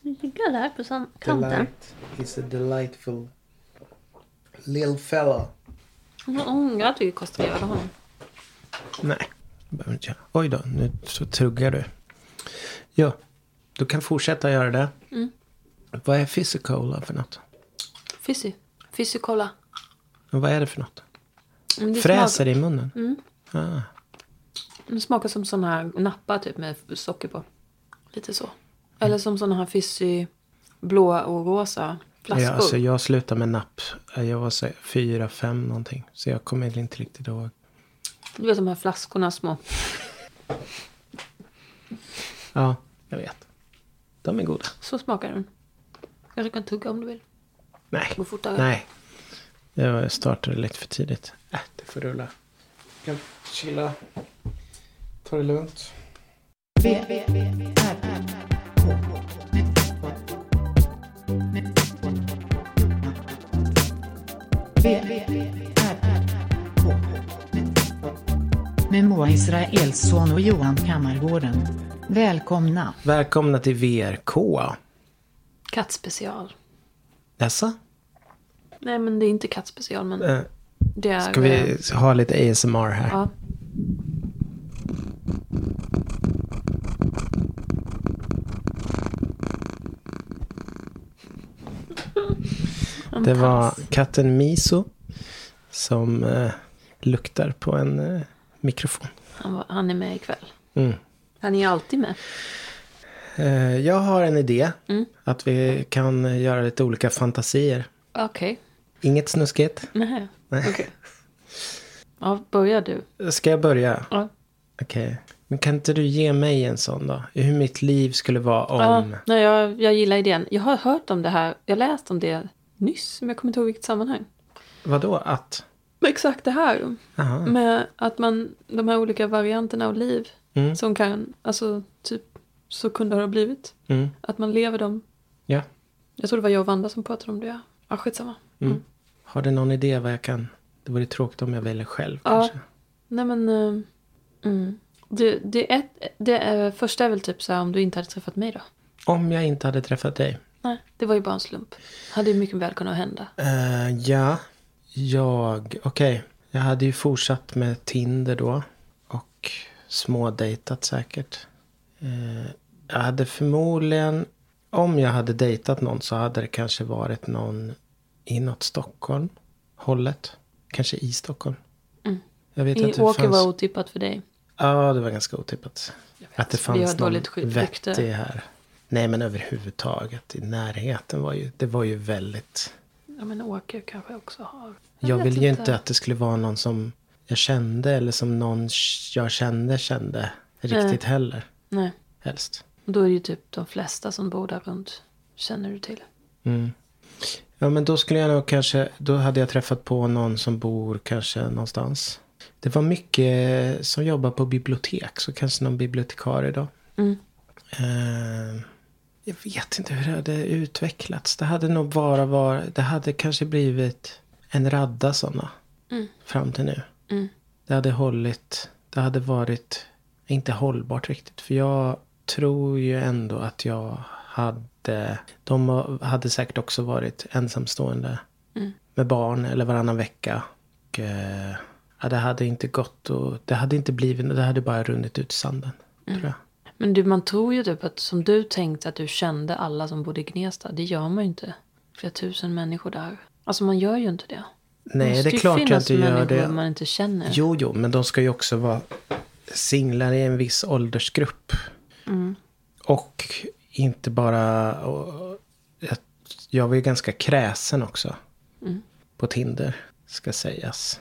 Ligga där på kanten. Delight. He's a delightful little fella. Jag ångrar att vi kastrerade honom. Nej, det behöver inte göra. Oj då, nu så tuggar du. Ja, du kan fortsätta göra det. Mm. Vad är physicola för något? Fizzy. Fizzy cola. Och vad är det för något? Men det Fräser i munnen? Mm. Ah. Det smakar som sån här nappa typ med socker på. Lite så. Eller som såna här fizzy blå och rosa flaskor. Ja, alltså jag slutade med napp. Jag var så, fyra, fem någonting. Så jag kommer inte riktigt ihåg. Du vet de här flaskorna små. Ja, jag vet. De är goda. Så smakar den. Jag kan tugga om du vill. Nej, Gå fortare. nej. Jag startade lite för tidigt. Äh, det får rulla. Jag kan chilla. Ta det lugnt. Med Moa Israelsson och Johan Kammargården. Välkomna. Välkomna till VRK. Kattspecial. Jaså? Nej men det är inte kattspecial men Eh, det är... Ska vi ha lite ASMR här? Ja. Det var katten Miso. Som eh, luktar på en eh, mikrofon. Han, var, han är med ikväll. Mm. Han är alltid med. Eh, jag har en idé. Mm. Att vi kan eh, göra lite olika fantasier. Okej. Inget snuskigt. Nej. Nej. Okej. Ja, börja du. Ska jag börja? Ja. Okej. Men kan inte du ge mig en sån då? Hur mitt liv skulle vara om... Ja, nej, jag, jag gillar idén. Jag har hört om det här. Jag läste om det nyss, men jag kommer inte ihåg vilket sammanhang. Vadå att? Men exakt det här. Jaha. Med att man, de här olika varianterna av liv. Mm. Som kan, alltså typ, så kunde det ha blivit. Mm. Att man lever dem. Ja. Jag tror det var jag och Vanda som pratade om det. Ja, skitsamma. Mm. Har du någon idé vad jag kan... Det vore tråkigt om jag väljer själv Ja. kanske. Nej men, mm. det, det, är ett, det är, första är väl typ så här om du inte hade träffat mig då. Om jag inte hade träffat dig. Nej, det var ju bara en slump. Hade ju mycket väl kunnat hända. Eh, ja, jag... Okej, jag hade ju fortsatt med Tinder då. Och smådejtat säkert. Eh, jag hade förmodligen... Om jag hade dejtat någon så hade det kanske varit någon inåt Stockholm. Hållet. Kanske i Stockholm. Mm. Jag vet I, att det Åker fanns... var otippat för dig. Ja, det var ganska otippat. Att det fanns någon vettig här. Nej, men överhuvudtaget i närheten var ju... Det var ju väldigt... Ja men Åker kanske också har. Jag, vet vill ju inte att det skulle vara någon som jag kände eller som någon jag kände kände riktigt heller. Nej, Helst. då är det ju typ de flesta som bor där runt. Känner du till. Mm. Ja men då skulle jag nog kanske, då hade jag träffat på någon som bor kanske någonstans. Det var mycket som jobbar på bibliotek, så kanske någon bibliotekarie då. Mm. Eh, jag vet inte hur det hade utvecklats. Det hade nog bara varit, det hade kanske blivit en radda sådana. Mm. Fram till nu. Mm. Det hade hållit, det hade varit inte hållbart riktigt. För jag tror ju ändå att jag hade, de hade säkert också varit ensamstående. Mm. Med barn eller varannan vecka. Och, eh, ja, det hade inte gått och det hade inte blivit, det hade bara runnit ut i sanden. Mm. Tror jag. Men du, man tror ju typ att som du tänkte att du kände alla som bodde i Gnesta. Det gör man ju inte. Flera tusen människor där. Alltså man gör ju inte det. Nej, det är klart jag inte gör människor det. man inte känner. Jo, jo, men de ska ju också vara singlar i en viss åldersgrupp. Mm. Och inte bara... Och, jag, var ju ganska kräsen också. Mm. På Tinder, ska sägas.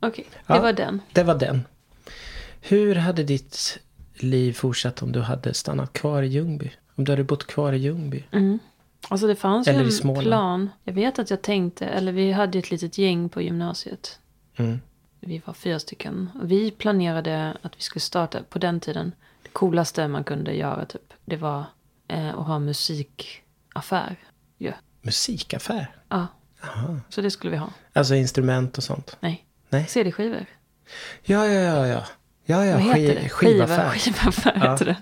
Okej, det Ja. var den. Det var den. Hur hade ditt liv fortsatt om du hade stannat kvar i Ljungby? Om du hade bott kvar i Ljungby? Mm. Alltså det fanns Eller ju en plan. Jag vet att jag tänkte, eller vi hade ett litet gäng på gymnasiet. Mm. Vi var fyra stycken. Vi planerade att vi skulle starta på den tiden. Det coolaste man kunde göra typ. Det var eh, att ha musikaffär. Ja. Musikaffär? ja, Aha. så det skulle vi ha. Alltså instrument och sånt? Nej, Nej. CD-skivor. Ja, ja, ja, ja. Ja, ja, Vad heter det? skivaffär. Skiva, skivaffär Ja. heter det.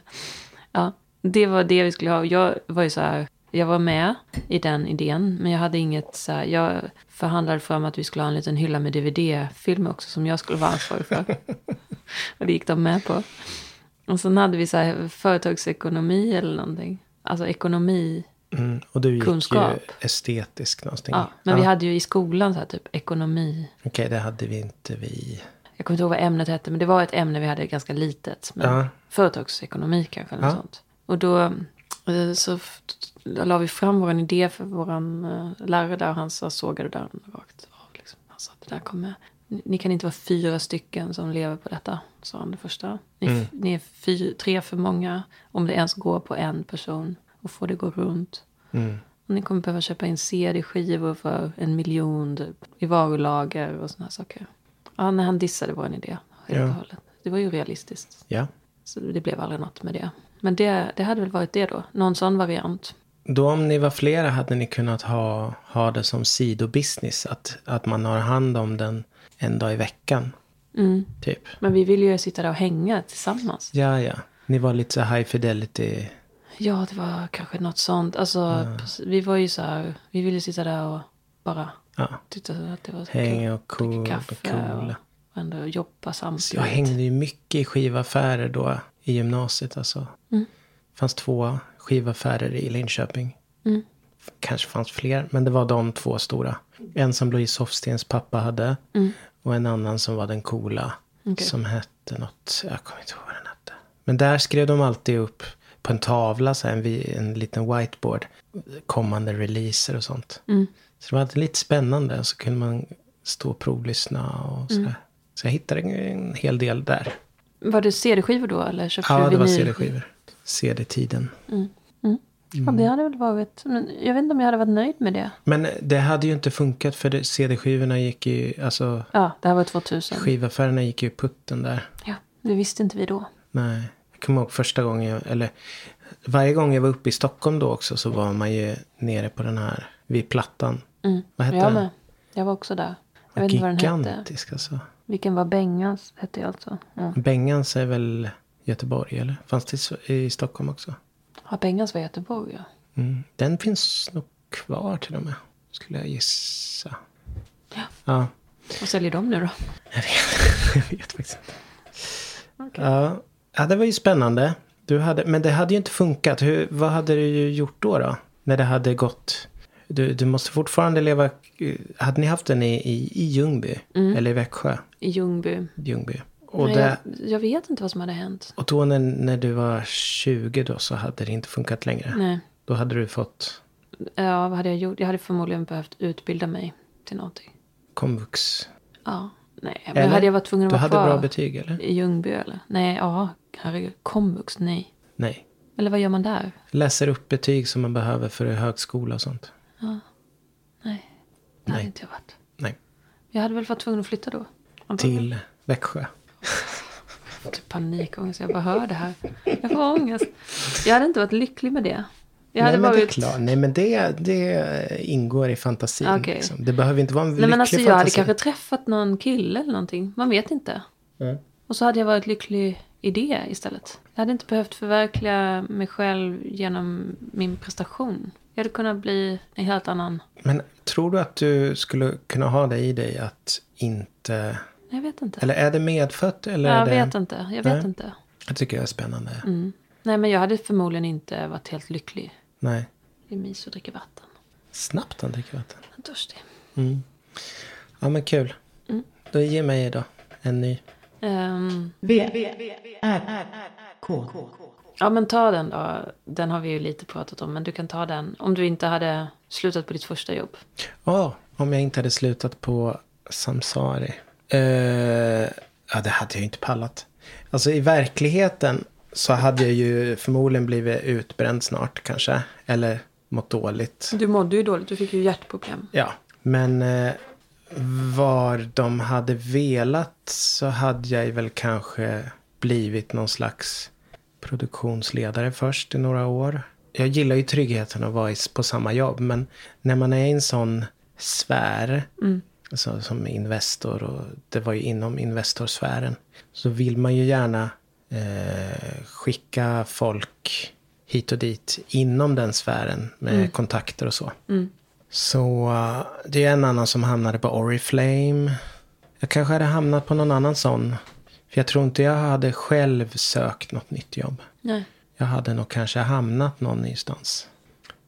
Ja. Det var det vi skulle ha. Jag var ju så här. Jag var med i den idén. Men jag hade inget så här. Jag förhandlade fram att vi skulle ha en liten hylla med DVD-filmer också. Som jag skulle vara ansvarig för. och det gick de med på. Och sen hade vi så här företagsekonomi eller någonting. Alltså ekonomi. Mm. Och du gick Kunskap. ju estetisk någonstans. Ja, men vi hade ju i skolan så här typ ekonomi. Okej, det hade vi inte vi. Jag kommer inte ihåg vad ämnet hette, men det var ett ämne vi hade ganska litet. Men Ja. Företagsekonomi kanske, eller Ja. sånt. Och då eh, så la vi fram vår idé för vår lärare där och han sa, sågade den rakt av. Liksom. Han sa, det där kommer, ni, kan inte vara fyra stycken som lever på detta, sa han det första. Ni, f- ni är fy, tre för många, om det ens går på en person och får det gå runt. Mm. Och ni kommer behöva köpa in CD-skivor för en miljon typ, i varulager och såna här saker. Ja, när han dissade vår idé helt Ja. och hållet. Det var ju realistiskt. Ja. Så det blev aldrig något med det. Men det, det hade väl varit det då. Någon sån variant. Då om ni var flera hade ni kunnat ha, ha det som sidobusiness. Att, att man har hand om den en dag i veckan. Mm. Typ. Men vi ville ju sitta där och hänga tillsammans. Ja, ja. Ni var lite så high fidelity. Ja, det var kanske något sånt. Alltså, precis- vi var ju så här. Vi ville sitta där och bara Ja. tyckte att det var så Hänga och cool kaffe coola. och ändå jobba Så samtidigt. jag hängde ju mycket i skivaffärer då i gymnasiet. Alltså. Mm. Det fanns två skivaffärer i Linköping. Mm. Kanske fanns fler, men det var de två stora. En som Louise Hofstens pappa hade. Mm. Och en annan som var den coola. Okej. Som hette något, jag kommer inte ihåg vad den hette. Men där skrev de alltid upp på en tavla, så här, en, en liten whiteboard. Kommande releaser och sånt. Mm. Så det var lite spännande. Så kunde man stå och provlyssna och sådär. Mm. Så jag hittade en hel del där. Var det CD-skivor då? Eller köpte Ja, du det var? CD-skivor. CD-tiden. Ja, det hade väl varit. Men jag vet inte om jag hade varit nöjd med det. Men det hade ju inte funkat för CD-skivorna gick ju, alltså Ja, det här var 2000. skivaffärerna gick ju i putten där. Ja, det visste inte vi då. Nej, jag kommer ihåg första gången jag, eller varje gång jag var uppe i Stockholm då också så var man ju nere på den här, vid Plattan. Mm. Vad hette jag den? med. Jag var också där. Jag vet inte vad den hette. Gigantisk alltså. Vilken var Bengans? Hette jag alltså. Ja, Bengans är väl Göteborg eller? Fanns det i- Stockholm också? ja Bengans var Göteborg ja. Mm. Den finns nog kvar till och med. Skulle jag gissa. Ja. Ja. Vad säljer de nu då? Jag vet, jag vet faktiskt inte. Ja. Ja, det var ju spännande. Du hade, men det hade ju inte funkat. Hur, vad hade du gjort då, då? När det hade gått... Du, du måste fortfarande leva... Hade ni haft den i, i, i Ljungby? Eller i Växjö? I Ljungby. Ljungby. Och, Nej, det, jag, jag vet inte vad som hade hänt. och då när, när du var 20 då så hade det inte funkat längre. Nej. Då hade du fått Ja, vad hade jag gjort? Jag hade förmodligen behövt utbilda mig till någonting. komvux. Ja. Nej, men Eller? hade jag varit tvungen att Du vara hade kvar bra betyg eller? i Ljungby eller? Nej, ja. Herregud. Komvux? Nej. Nej. Eller vad gör man där? Läser upp betyg som man behöver för högskola och sånt. Nej. Det hade Nej. inte jag varit. Nej. Jag hade väl varit tvungen att flytta då. Jag Till Växjö. får typ panikångest. Jag bara hör det här. Jag får ångest. Jag hade inte varit lycklig med det. Jag hade Nej, men det är varit... klart. Nej, men det, det ingår i fantasin. Okej. Liksom. Det behöver inte vara en Nej lycklig men alltså jag hade fantasi. kanske träffat någon kille eller någonting. Man vet inte. Mm. Och så hade jag varit lycklig i det istället. Jag hade inte behövt förverkliga mig själv genom min prestation. Jag hade kunnat bli en helt annan... Men tror du att du skulle kunna ha det i dig att inte... Jag vet inte. Eller är det medfött? Eller är jag det... vet inte. Jag vet Nej. inte. Jag tycker det är spännande. Mm. Nej men jag hade förmodligen inte varit helt lycklig. Nej. Det är mys att dricka vatten. Snabbt han dricker vatten. Jag är törstig. Mm. Ja, men kul. Mm. Då ge mig då en ny. Ehm, V, R, K. ja men ta den då. Den har vi ju lite pratat om. Men du kan ta den. Om du inte hade slutat på ditt första jobb. Ja, om jag inte hade slutat på Samsari. Eh, ja, det hade jag ju inte pallat. Alltså i verkligheten så hade jag ju förmodligen blivit utbränd snart kanske. Eller mått dåligt. Du mådde ju dåligt. Du fick ju hjärtproblem. Ja, men eh, var de hade velat så hade jag väl kanske blivit någon slags produktionsledare först i några år. Jag gillar ju tryggheten att vara på samma jobb, men när man är i en sån sfär, alltså, som Investor och det var ju inom Investorsfären, så vill man ju gärna eh, skicka folk hit och dit inom den sfären med kontakter och så. Mm. Så uh, det är en annan som hamnade på Oriflame. Jag kanske hade hamnat på någon annan sån. För jag tror inte jag hade själv sökt något nytt jobb. Nej. Jag hade nog kanske hamnat någonstans.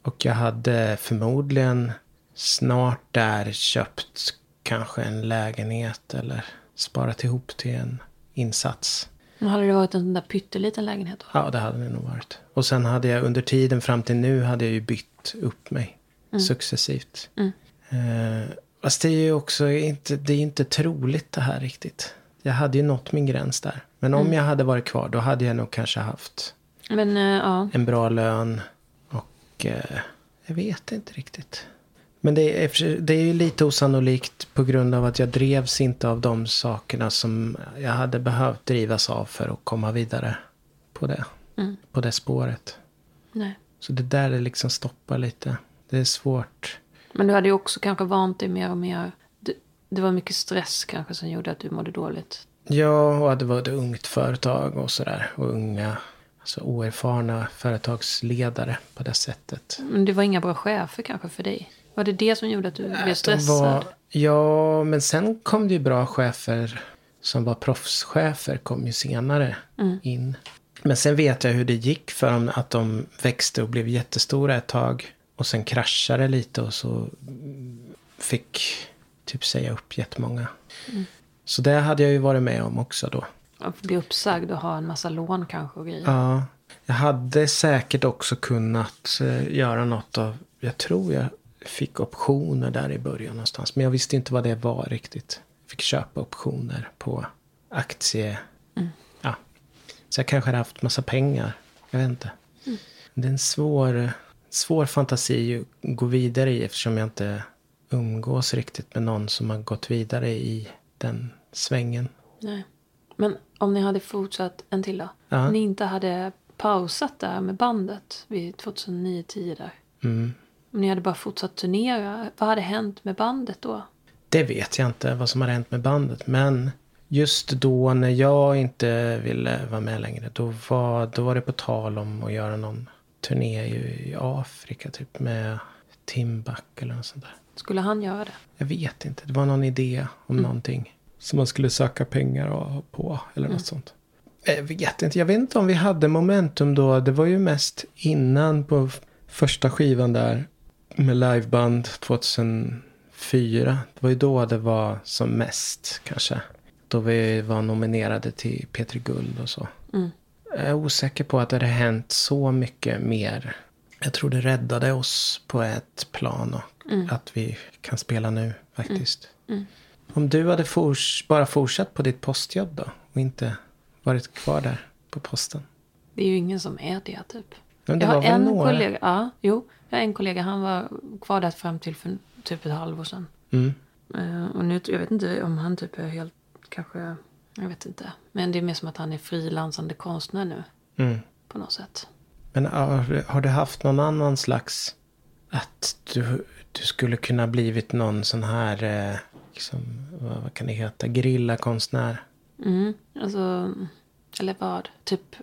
Och jag hade förmodligen snart där köpt kanske en lägenhet eller sparat ihop till en insats. Men hade det varit en sån där pytteliten lägenhet då? Ja, det hade det nog varit. Och sen hade jag under tiden fram till nu hade jag ju bytt upp mig successivt. Mm. Eh, fast det är ju också inte, det är inte troligt det här riktigt. Jag hade ju nått min gräns där. Men om jag hade varit kvar då hade jag nog kanske haft Men eh, ja. en bra lön. Och eh, jag vet inte riktigt. Men det är, det är ju lite osannolikt på grund av att jag drevs inte av de sakerna som jag hade behövt drivas av för att komma vidare på det, Mm. på det spåret. Nej. Så det där är liksom stoppar lite. Det är svårt. Men du hade ju också kanske vant dig mer och mer. Det, det var mycket stress kanske som gjorde att du mådde dåligt. Ja, och att det var ett ungt företag och sådär. Och unga, alltså oerfarna företagsledare på det sättet. Men det var inga bra chefer kanske för dig. Var det det som gjorde att du blev De stressad? var, ja, men sen kom det ju bra chefer som var proffschefer kom ju senare Mm. in. Men sen vet jag hur det gick för dem att de växte och blev jättestora ett tag. Och sen kraschade lite och så fick typ säga upp jättemånga. Mm. Så det hade jag ju varit med om också då. Att bli uppsagd och ha en massa lån kanske och grejer. Ja, jag hade säkert också kunnat eh, göra något av, jag tror jag fick optioner där i början någonstans. Men jag visste inte vad det var riktigt. Jag fick köpa optioner på aktie. Ja. Så jag kanske hade haft massa pengar. Jag vet inte. Det är en svår, svår fantasi att gå vidare i eftersom jag inte umgås riktigt med någon som har gått vidare i den svängen. Nej. Men om ni hade fortsatt en till då? Ja. Ni inte hade pausat där med bandet vid 2009-10 där. Mm. Om ni hade bara fortsatt turnera. Vad hade hänt med bandet då? Det vet jag inte vad som har hänt med bandet. Men just då när jag inte ville vara med längre. Då var, då var det på tal om att göra någon turné i, i Afrika. Typ med Timbuk eller något sånt där. Skulle han göra det? Jag vet inte. Det var någon idé om någonting. Som man skulle söka pengar på. Eller något sånt. Jag vet inte. Jag vet inte om vi hade momentum då. Det var ju mest innan på första skivan där. Med liveband 2004. Det var ju då det var som mest kanske. Då vi var nominerade till P3 Guld och så. Mm. Jag är osäker på att det hade hänt så mycket mer. Jag tror det räddade oss på ett plan och att vi kan spela nu faktiskt. Om du hade fors- bara fortsatt på ditt postjobb då och inte varit kvar där på posten. Det är ju ingen som är det typ. Men det jag har en några? kollega. Ja, jo. Jag har en kollega. Han var kvar där fram till för typ ett halvår sedan. Mm. Eh, och nu, jag vet inte om han typ är helt, kanske, jag vet inte. Men det är mer som att han är frilansande konstnär nu. Mm. På något sätt. Men har, har du haft någon annan slags... Att du, du skulle kunna blivit någon sån här... Eh, liksom, vad, vad kan det heta? Grillakonstnär. Mm, alltså, eller vad? Typ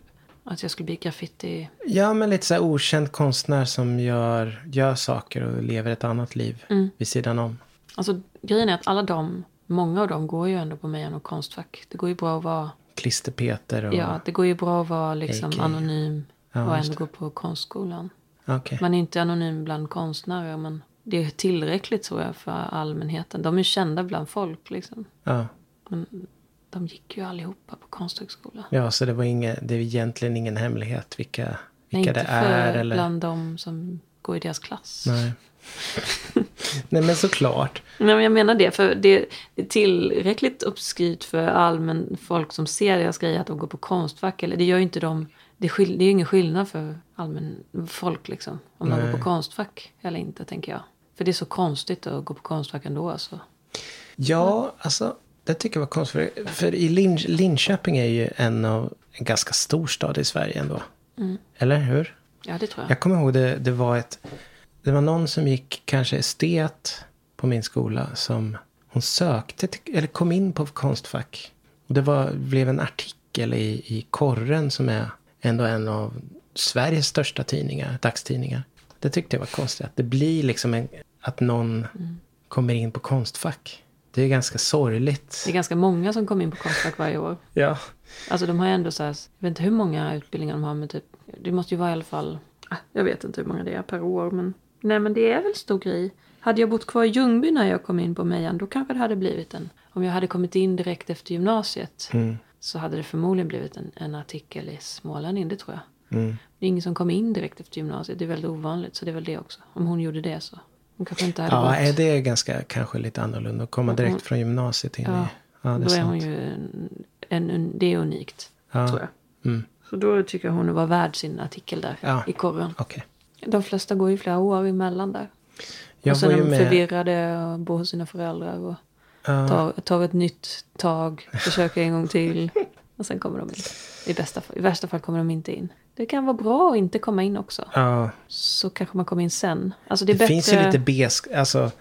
att jag skulle bli graffiti. Ja, men lite så här okänd konstnär som gör, gör saker och lever ett annat liv Mm. vid sidan om. Alltså grejen är att alla de, många av dem går ju ändå på Mejan och Konstfack. Det går ju bra att vara, Klister-Peter och... ja, det går ju bra att vara liksom AK. anonym Ja, och ändå gå på konstskolan. Okej. Man är inte anonym bland konstnärer men det är tillräckligt tror jag för allmänheten. De är kända bland folk liksom. Ja. Men de gick ju allihopa på konsthögskola. ja, så det var inget, det är egentligen ingen hemlighet vilka, Nej, vilka inte det är. för Eller... bland de som går i deras klass. Nej. Nej, men såklart. Nej, men jag menar det, för det är tillräckligt uppskrivet för allmän folk som ser deras grejer att de går på konstfack. Eller det gör ju inte de, det är, skill, det är ju ingen skillnad för allmän folk liksom. Om de Nej. går på konstfack eller inte, tänker jag. För det är så konstigt att gå på konstfack ändå. Alltså. Ja, alltså det tycker jag var konstigt. För, för i Lin, Linköping är ju en av en ganska stor stad i Sverige ändå. Eller hur? Ja, det tror jag. Jag kommer ihåg det, det var ett... Det var någon som gick kanske estet på min skola som hon sökte till, eller kom in på Konstfack. Och det var, blev en artikel i, i Korren som är ändå en av Sveriges största tidningar, dagstidningar. Det tyckte jag var konstigt. Att det blir liksom en, att någon kommer in på Konstfack. Det är ganska sorgligt. Det är ganska många som kommer in på Konstfack varje år. Ja. Alltså de har ändå så här, jag vet inte hur många utbildningar de har men typ, det måste ju vara i alla fall, ah, jag vet inte hur många det är per år men, nej men det är väl stor grej. Hade jag bott kvar i Ljungby när jag kom in på Mejan då kanske det hade blivit en, om jag hade kommit in direkt efter gymnasiet Mm. så hade det förmodligen blivit en, en artikel i Smålänning, det tror jag. Mm. Det är ingen som kommer in direkt efter gymnasiet, det är väldigt ovanligt så det är väl det också. Om hon gjorde det så, hon kanske inte hade Ja, gått. är det ganska kanske lite annorlunda att komma direkt från gymnasiet in Ja, i... Ja, det är då är hon ju en, en, en, det är unikt, Ja. tror jag. Mm. Så då tycker jag hon var värd sin artikel där Ja. i korren. Okej. De flesta går ju flera år emellan där. Jag och sen är de med... förvirrade och bor hos sina föräldrar. Och Ja. tar, tar ett nytt tag, försöker en gång till. Och sen kommer de in. I, bästa, I värsta fall kommer de inte in. Det kan vara bra att inte komma in också. Ja, Så kanske man kommer in sen. Alltså det det bättre... finns ju lite besk... Alltså,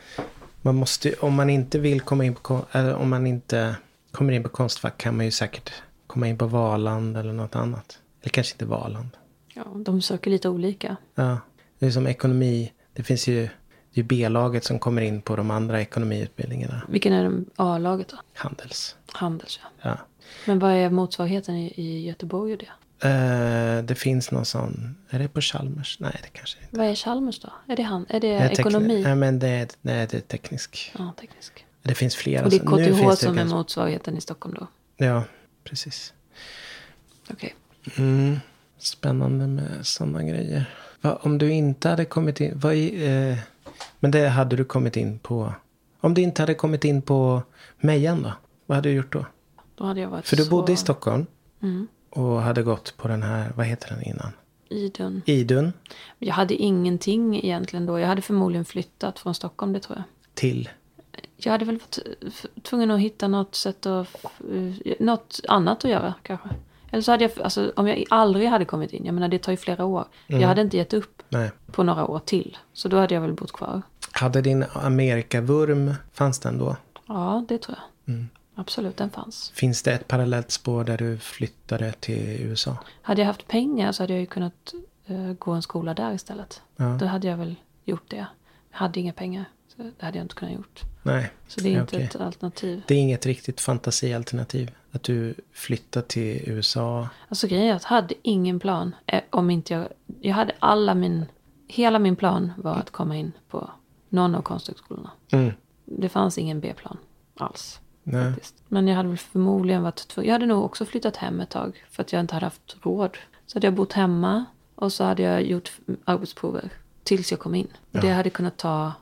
man måste om man inte vill komma in på... Eller om man inte kommer in på Konstfack kan man ju säkert komma in på Valand eller något annat. Eller kanske inte Valand. Ja, de söker lite olika. Ja, det är som ekonomi. Det finns ju... Det är B-laget som kommer in på de andra ekonomiutbildningarna. Vilken är A-laget då? Handels. Handels ja. Ja. Men vad är motsvarigheten i, i Göteborg och det? Eh, det finns någon sån... Är det på Chalmers? Nej, det kanske inte Vad är Chalmers då? Är det, han, är det Det är ekonomi? Nej, men det är, nej, det är teknisk. Ja, teknisk. Det finns flera. Och det är så- nu KTH finns det som är ganska- motsvarigheten i Stockholm då? Ja, precis. Okej. Mm. Spännande med sådana grejer. Va, om du inte hade kommit in... Vad i, eh, men det hade du kommit in på... Om du inte hade kommit in på Mejan då? Vad hade du gjort då? Då hade jag varit För du så... bodde i Stockholm Mm. Och hade gått på den här, vad heter den innan? Idun. Idun Jag hade ingenting egentligen då. Jag hade förmodligen flyttat från Stockholm, det tror jag. till... Jag hade väl varit tvungen att hitta något sätt att... f- Något annat att göra kanske. Eller så hade jag, alltså om jag aldrig hade kommit in, jag menar det tar ju flera år. Jag hade inte gett upp Nej. på några år till. Så då hade jag väl bott kvar. Hade din Amerikavurm, fanns den då? Ja, det tror jag. Mm. Absolut, den fanns. Finns det ett parallellt spår där du flyttade till USA? Hade jag haft pengar så hade jag ju kunnat eh, gå en skola där istället. Ja. Då hade jag väl gjort det. Jag hade inga pengar. Så det hade jag inte kunnat gjort. Nej. Så det är inte okej. ett alternativ. Det är inget riktigt fantasialternativ. Att du flyttar till USA. Alltså grejen är att jag hade ingen plan. eh, Om inte jag... Jag hade alla min... Hela min plan var att komma in på någon av konsthögskolorna. Mm. Det fanns ingen B-plan alls. Nej. Faktiskt. Men jag hade väl förmodligen varit tvungen. Jag hade nog också flyttat hem ett tag. För att jag inte hade haft råd. Så hade jag bott hemma. Och så hade jag gjort arbetsprover. Tills jag kom in. Och det hade kunnat ta...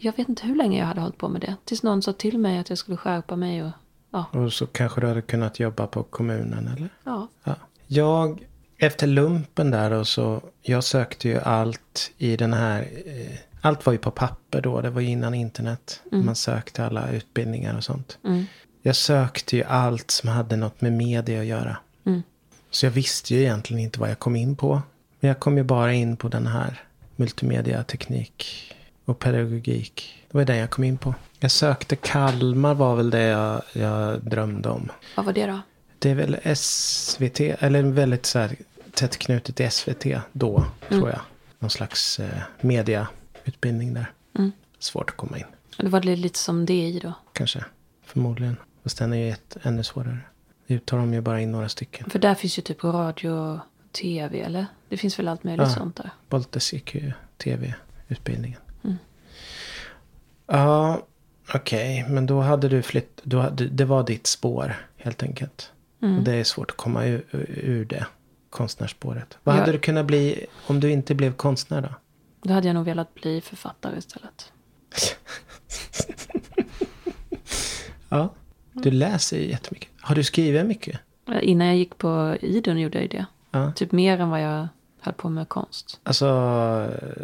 Jag vet inte hur länge jag hade hållit på med det. Tills någon sa till mig att jag skulle skärpa mig. Och, ja. Och så kanske du hade kunnat jobba på kommunen eller? ja. Ja. Jag, efter lumpen där och så, jag sökte ju allt i den här, eh, allt var ju på papper då, det var ju innan internet. Man sökte alla utbildningar och sånt. Mm. Jag sökte ju allt som hade något med media att göra. Mm. Så jag visste ju egentligen inte vad jag kom in på. Men jag kom ju bara in på den här multimedia, teknik och pedagogik. Det var den jag kom in på. Jag sökte Kalmar var väl det jag, jag drömde om. Vad var det då? Det är väl SVT, eller väldigt så här tätt knutet till SVT då, tror jag. Någon slags eh, mediautbildning där. Mm. Svårt att komma in, Det var lite som DI då. kanske. Förmodligen. Fast den är ju ett, ännu svårare. Nu tar de ju bara in några stycken. För där finns ju typ radio och tv, eller? Det finns väl allt möjligt Ja. sånt där. Boltes gick ju tv-utbildningen. Mm. Ja, okej. Men då hade du flytt... Då hade, det var ditt spår, helt enkelt. Mm. Och det är svårt att komma ur, ur det. Konstnärsspåret. Vad Ja. hade du kunnat bli om du inte blev konstnär då? Då hade jag nog velat bli författare istället. Ja. Du läser ju jättemycket. Har du skrivit mycket? Innan jag gick på Idun gjorde jag ju det. Ja. Typ mer än vad jag höll på med konst. Alltså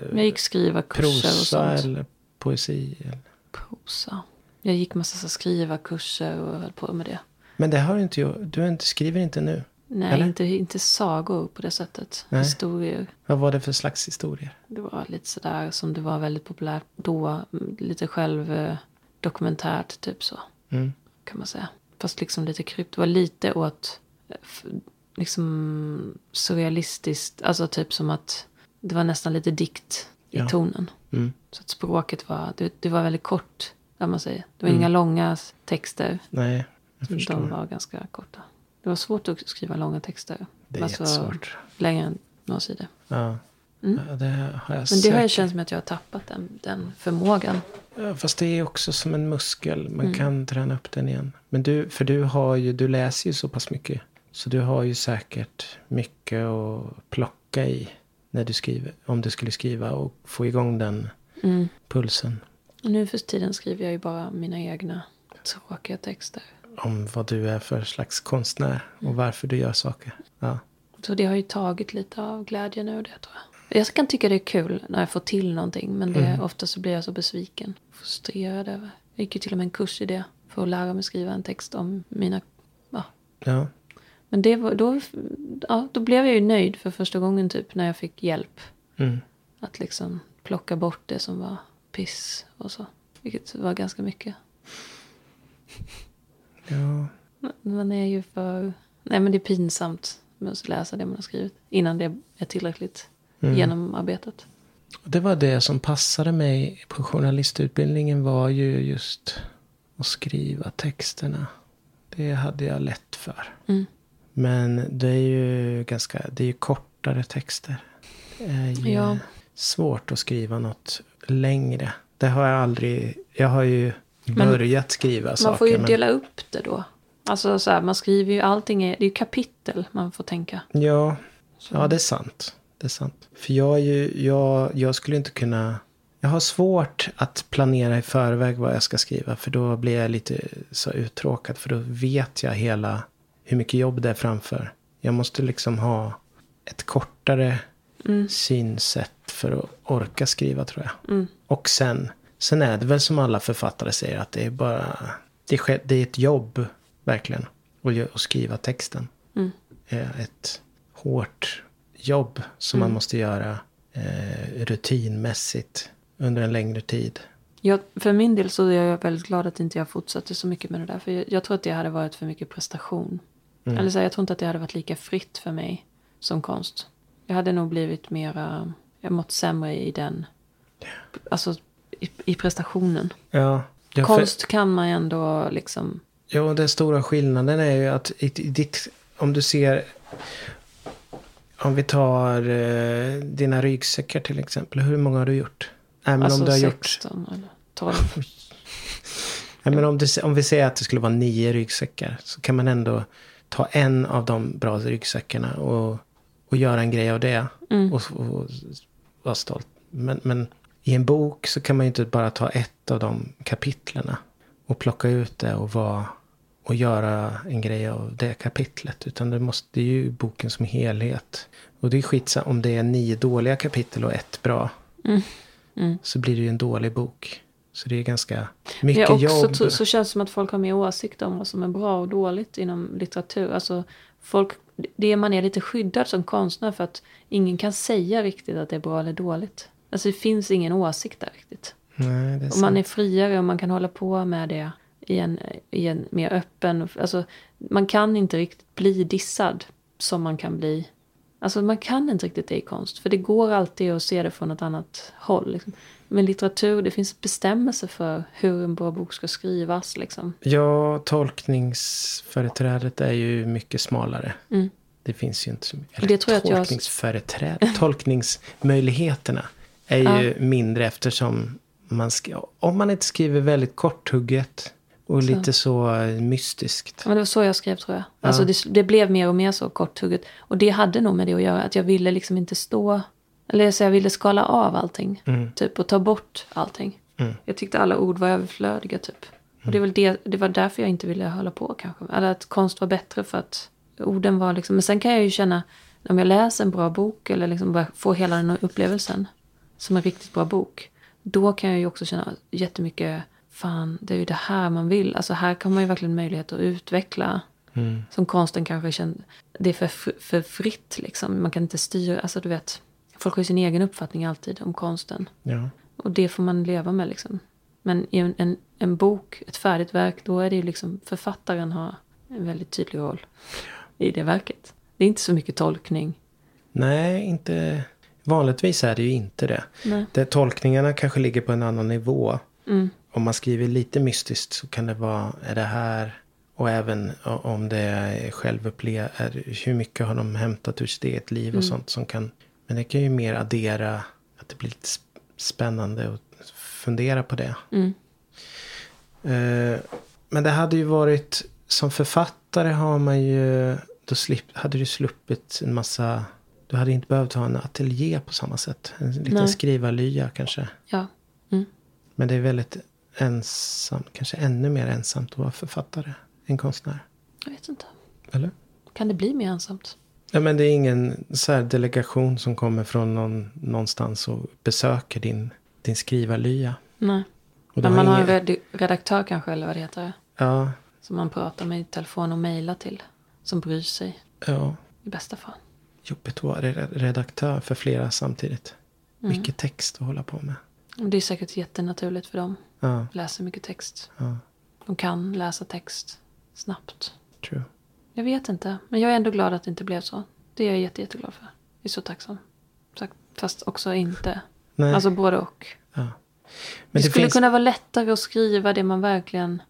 Men jag gick skriva kurser och prosa sånt. eller poesi? Eller? Prosa. Jag gick massa skriva kurser och höll på med det. Men det har du inte gjort. Du inte, skriver inte nu. Nej, Eller? inte, inte sagor på det sättet. Nej. Historier. Vad var det för slags historier? Det var lite sådär som det var väldigt populärt då. Mm, Lite själv eh, typ så. Mm. Kan man säga. Fast liksom lite krypt. Det var lite åt... eh, liksom surrealistiskt. Alltså typ som att det var nästan lite dikt i Ja. tonen. Mm. Så att språket var, det, det var väldigt kort. Kan man säga. Det var inga långa texter. Nej, jag De förstår. var ganska korta. Det var svårt att skriva långa texter. Det är Alltså, jättesvårt. Längre än några sidor. Ja. Mm. ja, det har jag Men det har säkert. ju känts som att jag har tappat den, den förmågan. Ja, fast det är också som en muskel. Man Mm. kan träna upp den igen. Men du, för du har ju, du läser ju så pass mycket. Så du har ju säkert mycket att plocka i. När du skriver. Om du skulle skriva och få igång den Mm. pulsen. Nu för tiden skriver jag ju bara mina egna tråkiga texter. Om vad du är för slags konstnär. Mm. Och varför du gör saker. Ja. Så det har ju tagit lite av glädjen ur det tror jag. Jag kan tycka det är kul när jag får till någonting. Men det, Mm. ofta så blir jag så besviken. Frustrerad över. Jag gick ju till och med en kurs i det. För att lära mig skriva en text om mina... Ja. ja. Men det var, då, ja, då blev jag ju nöjd för första gången typ. När jag fick hjälp. Mm. Att liksom plocka bort det som var piss och så. Vilket var ganska mycket. Ja. Man är ju för... Nej men det är pinsamt att läsa det man har skrivit. Innan det är tillräckligt Mm. genomarbetat. Det var det som passade mig på journalistutbildningen var ju just att skriva texterna. Det hade jag lätt för. Mm. Men det är ju ganska, det är ju kortare texter. Det är ju Ja. svårt att skriva något längre. Det har jag aldrig, jag har ju börjat skriva saker. Man får ju men- dela upp det då. Alltså så här, man skriver ju allting, är, det är ju kapitel man får tänka. Ja, Så. ja, det är sant. Det är sant. För jag, är ju, jag, jag skulle inte kunna... Jag har svårt att planera i förväg vad jag ska skriva. För då blir jag lite så uttråkad. För då vet jag hela hur mycket jobb det är framför. Jag måste liksom ha ett kortare Mm. synsätt för att orka skriva tror jag. Mm. Och sen, sen är det väl som alla författare säger att det är bara... Det är, det är ett jobb, verkligen. Att, skriva texten. Mm. är ett hårt jobb som man måste göra eh, rutinmässigt under en längre tid. Jag, för min del så är jag väldigt glad att inte jag fortsatte så mycket med det där. För jag, jag tror att det hade varit för mycket prestation. Mm. Eller så här, jag tror inte att det hade varit lika fritt för mig som konst. Jag hade nog blivit mera, jag mått sämre i den, alltså i, i prestationen. Ja, ja, för, Konst kan man ändå liksom, ja, den stora skillnaden är ju att i, i ditt, om du ser... Om vi tar eh, dina ryggsäckar till exempel. Hur många har du gjort? Men alltså om du har gjort 16 eller 12. Nej, men om, du, om vi säger att det skulle vara nio ryggsäckar. Så kan man ändå ta en av de bra ryggsäckarna och, och göra en grej av det. Mm. Och, och vara stolt. Men, men i en bok så kan man ju inte bara ta ett av de kapitlerna. Och plocka ut det och, vara, och göra en grej av det kapitlet. Utan det måste ju boken som helhet. Och det är skitsamma om det är nio dåliga kapitel och ett bra. Mm. Mm. Så blir det ju en dålig bok. Så det är ganska mycket Ja, jobb. så, så känns det som att folk har mer åsikter om vad som är bra och dåligt inom litteratur. Alltså folk, det man är lite skyddad som konstnär för att ingen kan säga riktigt att det är bra eller dåligt. Alltså det finns ingen åsikt där riktigt. Nej, det är Och man är friare och man kan hålla på med det i en, i en mer öppen... Alltså man kan inte riktigt bli dissad som man kan bli... Alltså man kan inte riktigt det i konst. För det går alltid att se det från ett annat håll. Liksom. Men litteratur, det finns bestämmelser för hur en bra bok ska skrivas. Liksom. Ja, tolkningsföreträdet är ju mycket smalare. Mm. Det finns ju inte så mycket. Och det tror jag- Tolkningsföreträde. Tolkningsmöjligheterna är ju mindre eftersom man om man inte skriver väldigt korthugget och Så. lite så mystiskt. Ja, Men det var så jag skrev tror jag. Ja. Alltså det, det blev mer och mer så korthugget. Och det hade nog med det att göra. Att jag ville liksom inte stå... Eller så jag ville skala av allting. Mm. Typ och ta bort allting. Mm. Jag tyckte alla ord var överflödiga typ. Och det, är väl det, det var därför jag inte ville hålla på kanske. Eller att konst var bättre för att orden var liksom... Men sen kan jag ju känna, om jag läser en bra bok eller liksom bara får hela den upplevelsen som en riktigt bra bok. Då kan jag ju också känna jättemycket, fan det är ju det här man vill. Alltså här kan man ju verkligen möjlighet att utveckla. Mm. Som konsten kanske känner, det är för, för fritt liksom. Man kan inte styra, alltså du vet. Folk har ju sin egen uppfattning alltid om konsten. Ja. Och det får man leva med liksom. Men i en, en, en bok, ett färdigt verk, då är det ju liksom författaren har en väldigt tydlig roll i det verket. Det är inte så mycket tolkning. Nej, inte... Vanligtvis är det ju inte det. Nej. det tolkningarna kanske ligger på en annan nivå. Mm. Om man skriver lite mystiskt så kan det vara, är det här? Och även om det är självupplevt, hur mycket har de hämtat ur sitt eget liv och sånt som kan... Men det kan ju mer addera att det blir lite sp- spännande att fundera på det. Mm. Eh, men det hade ju varit, som författare har man ju, då slip, hade du sluppit en massa, du hade inte behövt ha en ateljé på samma sätt. En liten Nej. skrivarlya kanske. Ja. Mm. Men det är väldigt ensamt, kanske ännu mer ensamt att vara författare än konstnär. Jag vet inte. Eller? Kan det bli mer ensamt? Ja, men det är ingen så delegation som kommer från någon, någonstans och besöker din, din skrivarlya. Nej. Men man har en ingen- red- redaktör kanske, eller vad det heter. Ja, Som man pratar med i telefon och mejlar till. Som bryr sig. ja. I bästa fall. Jobbigt att vara re- redaktör för flera samtidigt. Mm. Mycket text att hålla på med. Det är säkert jättenaturligt för dem. Ja, Läser mycket text. ja, De kan läsa text snabbt. true. Jag vet inte. Men jag är ändå glad att det inte blev så. Det är jag jätte, jätteglad för. Jag är så tacksam. Fast också inte. Nej, Alltså både och. ja. det, det, skulle finns... kunna vara lättare att skriva det man verkligen...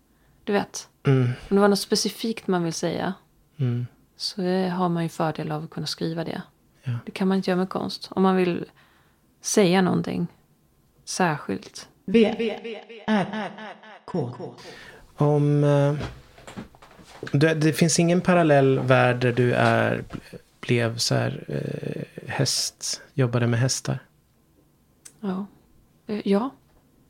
Du vet. Mm, Om det var något specifikt man vill säga. mm, Så eh, har man ju fördel av att kunna skriva det. Ja. Det kan man inte göra med konst. Om man vill säga någonting särskilt. V, R, K. Om... eh, det, det finns ingen parallell värld där du är, blev så här eh, häst, jobbade med hästar. Ja. Ja,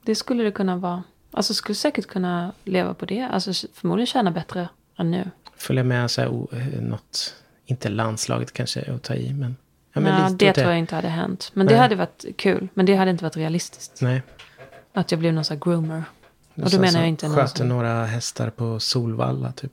det skulle det kunna vara. Alltså skulle säkert kunna leva på det. Alltså förmodligen tjäna bättre än nu. Följa med så här, o- eh, något, inte landslaget kanske att ta i, men... Ja, men lite det tror jag inte hade hänt. Men det Nej. hade varit kul. Men det hade inte varit realistiskt. Nej. Att jag blev någon sån här groomer. Och då menar jag inte någon Sköter som- några hästar på Solvalla typ.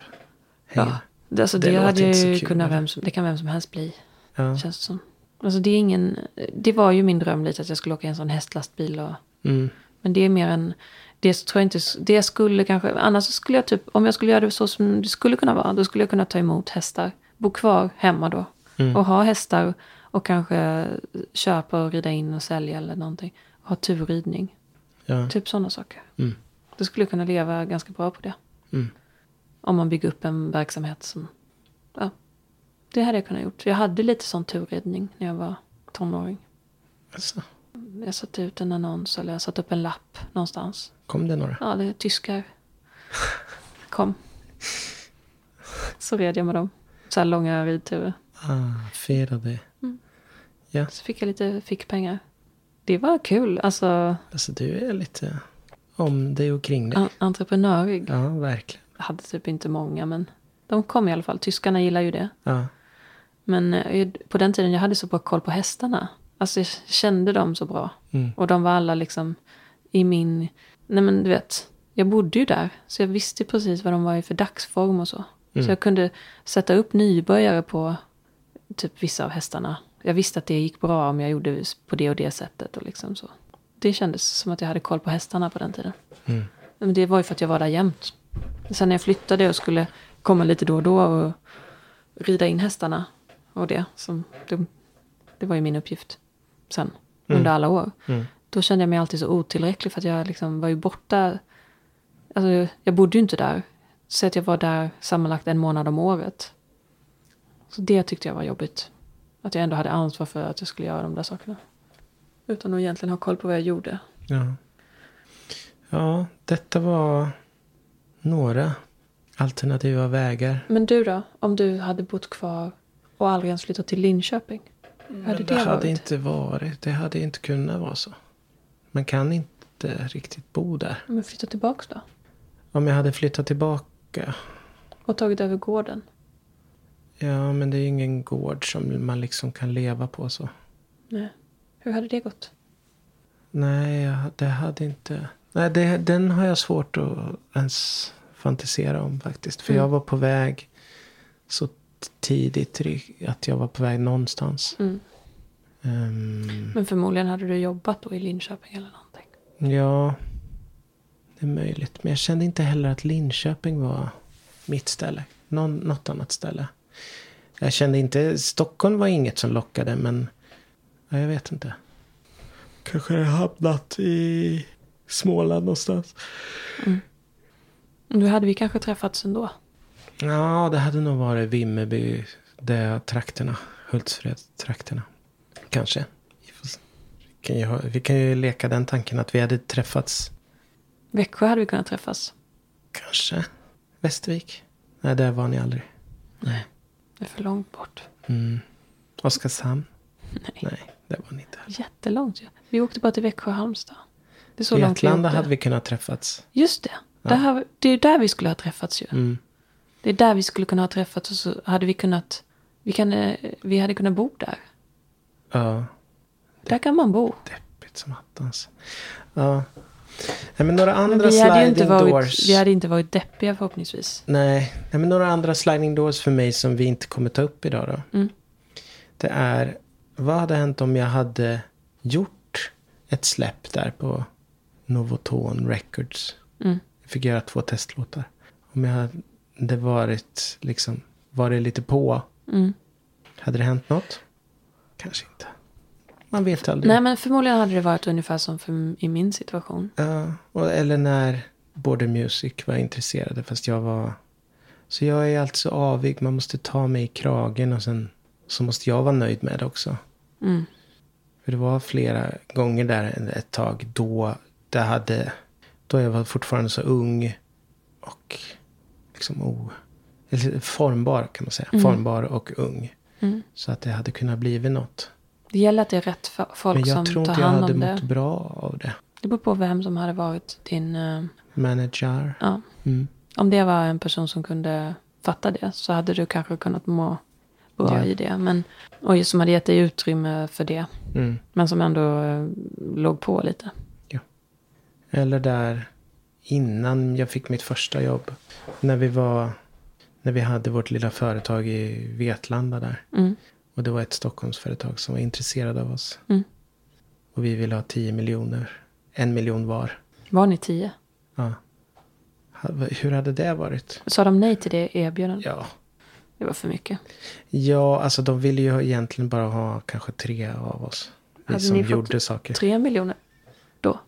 Hänger. Ja. Det, alltså, Det det, hade ju kunnat vem som, det kan vem som helst bli. Ja. Känns det som. Alltså det är ingen, det var ju min dröm lite att jag skulle åka i en sån hästlastbil. Och, Mm. men det är mer en, det tror jag inte, det skulle kanske, annars skulle jag typ, om jag skulle göra det så som det skulle kunna vara, då skulle jag kunna ta emot hästar. Bo kvar hemma då. Mm. Och ha hästar och kanske köpa och rida in och sälja eller någonting. Ha turridning. Ja. Typ sådana saker. Mm. Då skulle jag kunna leva ganska bra på det. Mm. Om man bygger upp en verksamhet som... Ja, det hade jag kunnat gjort. Jag hade lite sån turridning när jag var tonåring. Alltså, Jag satte ut en annons eller jag satte upp en lapp någonstans. Kom det några? Ja, det är tyskar. Kom. Så red jag med dem. Så här långa ridturer. Ah, firade. Så fick jag lite fickpengar. Det var kul. Alltså, Alltså du är lite om dig och kring dig. en- entreprenörig. Ja, verkligen. Jag hade typ inte många, men de kom i alla fall. Tyskarna gillar ju det. Ja. Men eh, på den tiden jag hade så bra koll på hästarna. Alltså jag kände dem så bra. Mm. Och de var alla liksom i min... Nej men du vet, jag bodde ju där. Så jag visste precis vad de var i för dagsform och så. Mm. Så jag kunde sätta upp nybörjare på typ vissa av hästarna. Jag visste att det gick bra om jag gjorde på det och det sättet och liksom så. Det kändes som att jag hade koll på hästarna på den tiden. Mm. Men det var ju för att jag var där jämt. Sen när jag flyttade och skulle komma lite då och då och rida in hästarna och det. Som, det, det var ju min uppgift sen, under alla år. Mm. Då kände jag mig alltid så otillräcklig för att jag liksom var ju borta. Alltså, jag bodde ju inte där. Så att jag var där sammanlagt en månad om året. Så det tyckte jag var jobbigt. Att jag ändå hade ansvar för att jag skulle göra de där sakerna. Utan att egentligen ha koll på vad jag gjorde. Ja. ja, detta var några alternativa vägar. Men du då? Om du hade bott kvar och aldrig ens flyttat till Linköping? Hur hade det, det hade varit? inte varit. Det hade inte kunnat vara så. Man kan inte riktigt bo där. Men flytta tillbaks då? Om jag hade flyttat tillbaka. Och tagit över gården? Ja, men det är ju ingen gård som man liksom kan leva på så. Nej. Hur hade det gått? Nej, det hade inte... Nej, det, den har jag svårt att ens fantisera om faktiskt. För Mm. jag var på väg så tidigt att jag var på väg någonstans. Mm. Ehm, Men förmodligen hade du jobbat då i Linköping eller någonting. ja, det är möjligt. Men jag kände inte heller att Linköping var mitt ställe. Någon, något annat ställe. Jag kände inte, Stockholm var inget som lockade men ja, jag vet inte. Kanske jag hamnat i Småland någonstans. Nu hade vi kanske träffats ändå. Ja, det hade nog varit Vimmerby, där trakterna, Hultsfred-trakterna. Kanske. Vi, kan ju vi kan ju leka den tanken att vi hade träffats, Växjö hade vi kunnat träffas. kanske, Västervik. Nej, där var ni aldrig. Nej. Det är för långt bort. Mm. Oskarshamn? Nej. Nej, där var ni inte. Jättelångt. Vi åkte bara till Växjö och Halmstad. Det är så långt vi Vetlanda hade vi kunnat träffats. Just det. Där har det är där vi skulle ha träffats ju. Mm. Det är där vi skulle kunna ha träffats och så hade vi kunnat... Vi, kan, eh, vi hade kunnat bo där. Ja, Där kan man bo. deppigt som attans. Ja. Nej, men några Men andra hade, ju inte sliding varit, doors. vi hade inte varit deppiga förhoppningsvis. Nej, nej, men några andra sliding doors för mig som vi inte kommer ta upp idag då. Mm. Det är, vad hade hänt om jag hade gjort ett släpp där på Novoton Records. Mm. Jag fick göra två testlåtar. Om jag hade varit, liksom, varit lite på. Mm. Hade det hänt något? Kanske inte. Man vet aldrig. Nej men förmodligen hade det varit ungefär som för, i min situation. Ja, och, eller när Border Music var intresserade. Fast jag var... Så jag är alltså avig. Man måste ta mig i kragen och sen så måste jag vara nöjd med det också. Mm. För det var flera gånger där ett tag då det hade... Då jag var fortfarande så ung och liksom o... Eller formbar kan man säga. Formbar och ung. Mm. Så att det hade kunnat blivit något. Det gäller att det är rätt folk Men jag som tror tar inte jag hand hade om mått det. bra av det. Det beror på vem som hade varit din... eh, Manager. ja. Mm. Om det var en person som kunde fatta det så hade du kanske kunnat må bra Ja. i det. Men, och som hade gett dig utrymme för det. Mm. Men som ändå eh, låg på lite. Eller där innan jag fick mitt första jobb. När vi var, när vi hade vårt lilla företag i Vetlanda där. Mm. Och det var ett Stockholmsföretag som var intresserade av oss. Mm. Och vi ville ha 10 miljoner. En miljon var. Var ni tio? Ja. Ha- Hur hade det varit? Sa de nej till det erbjudandet? Ja. Det var för mycket. Ja, alltså de ville ju egentligen bara ha kanske tre av oss. Vi Hade som ni fått gjorde saker. Tre miljoner då?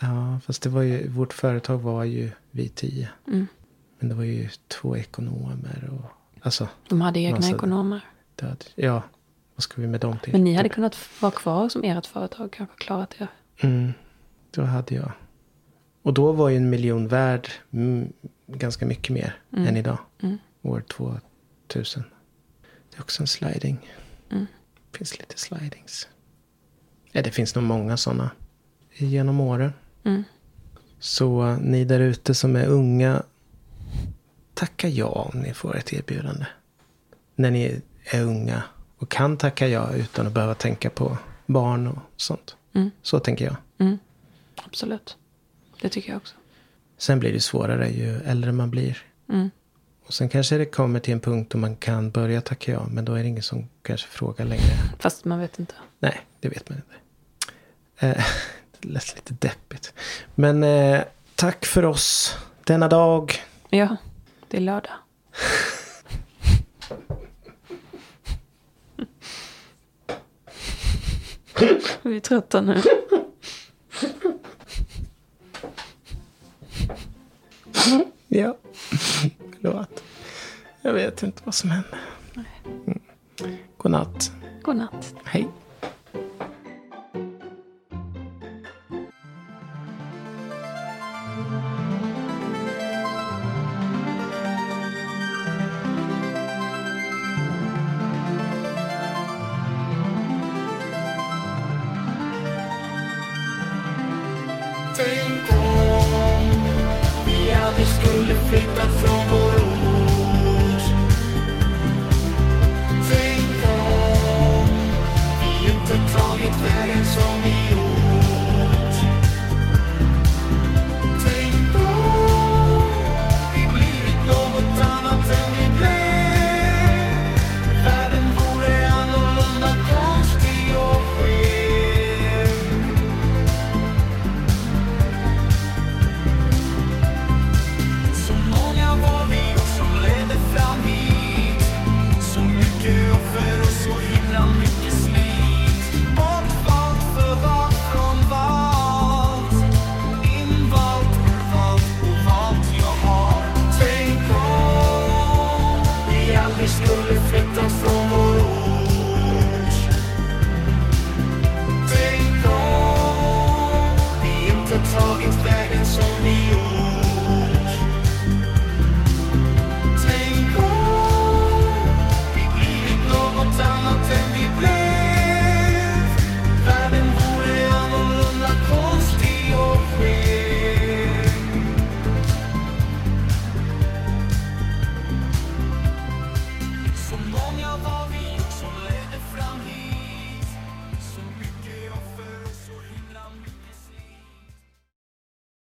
Ja, fast det var ju, vårt företag var ju vi tio. Mm. Men det var ju två ekonomer och, alltså, De hade egna Massa- ekonomer. det hade, ja, vad ska vi med dem till? Men ni hade kunnat vara kvar som ert företag. Kanske klarat er. Mm, då hade jag. Och då var ju en miljon värd mm, ganska mycket mer än idag. Mm. År 2000. Det är också en sliding. Mm. Det finns lite slidings. Ja, det finns nog många sådana genom åren. Mm. Så ni där ute som är unga, tacka ja om ni får ett erbjudande. När ni är unga och kan tacka ja utan att behöva tänka på barn och sånt. Mm. Så tänker jag. Mm. Absolut. Det tycker jag också. Sen blir det svårare ju äldre man blir. Mm. Och sen kanske det kommer till en punkt då man kan börja tacka ja. Men då är det ingen som kanske frågar längre. Fast man vet inte. Nej, det vet man inte. Eh, det lät lite deppigt. Men eh, tack för oss denna dag. Ja, det är lördag. Vi är trötta nu. Ja, förlåt. Jag vet inte vad som hände. Mm. God natt. God natt. Hej.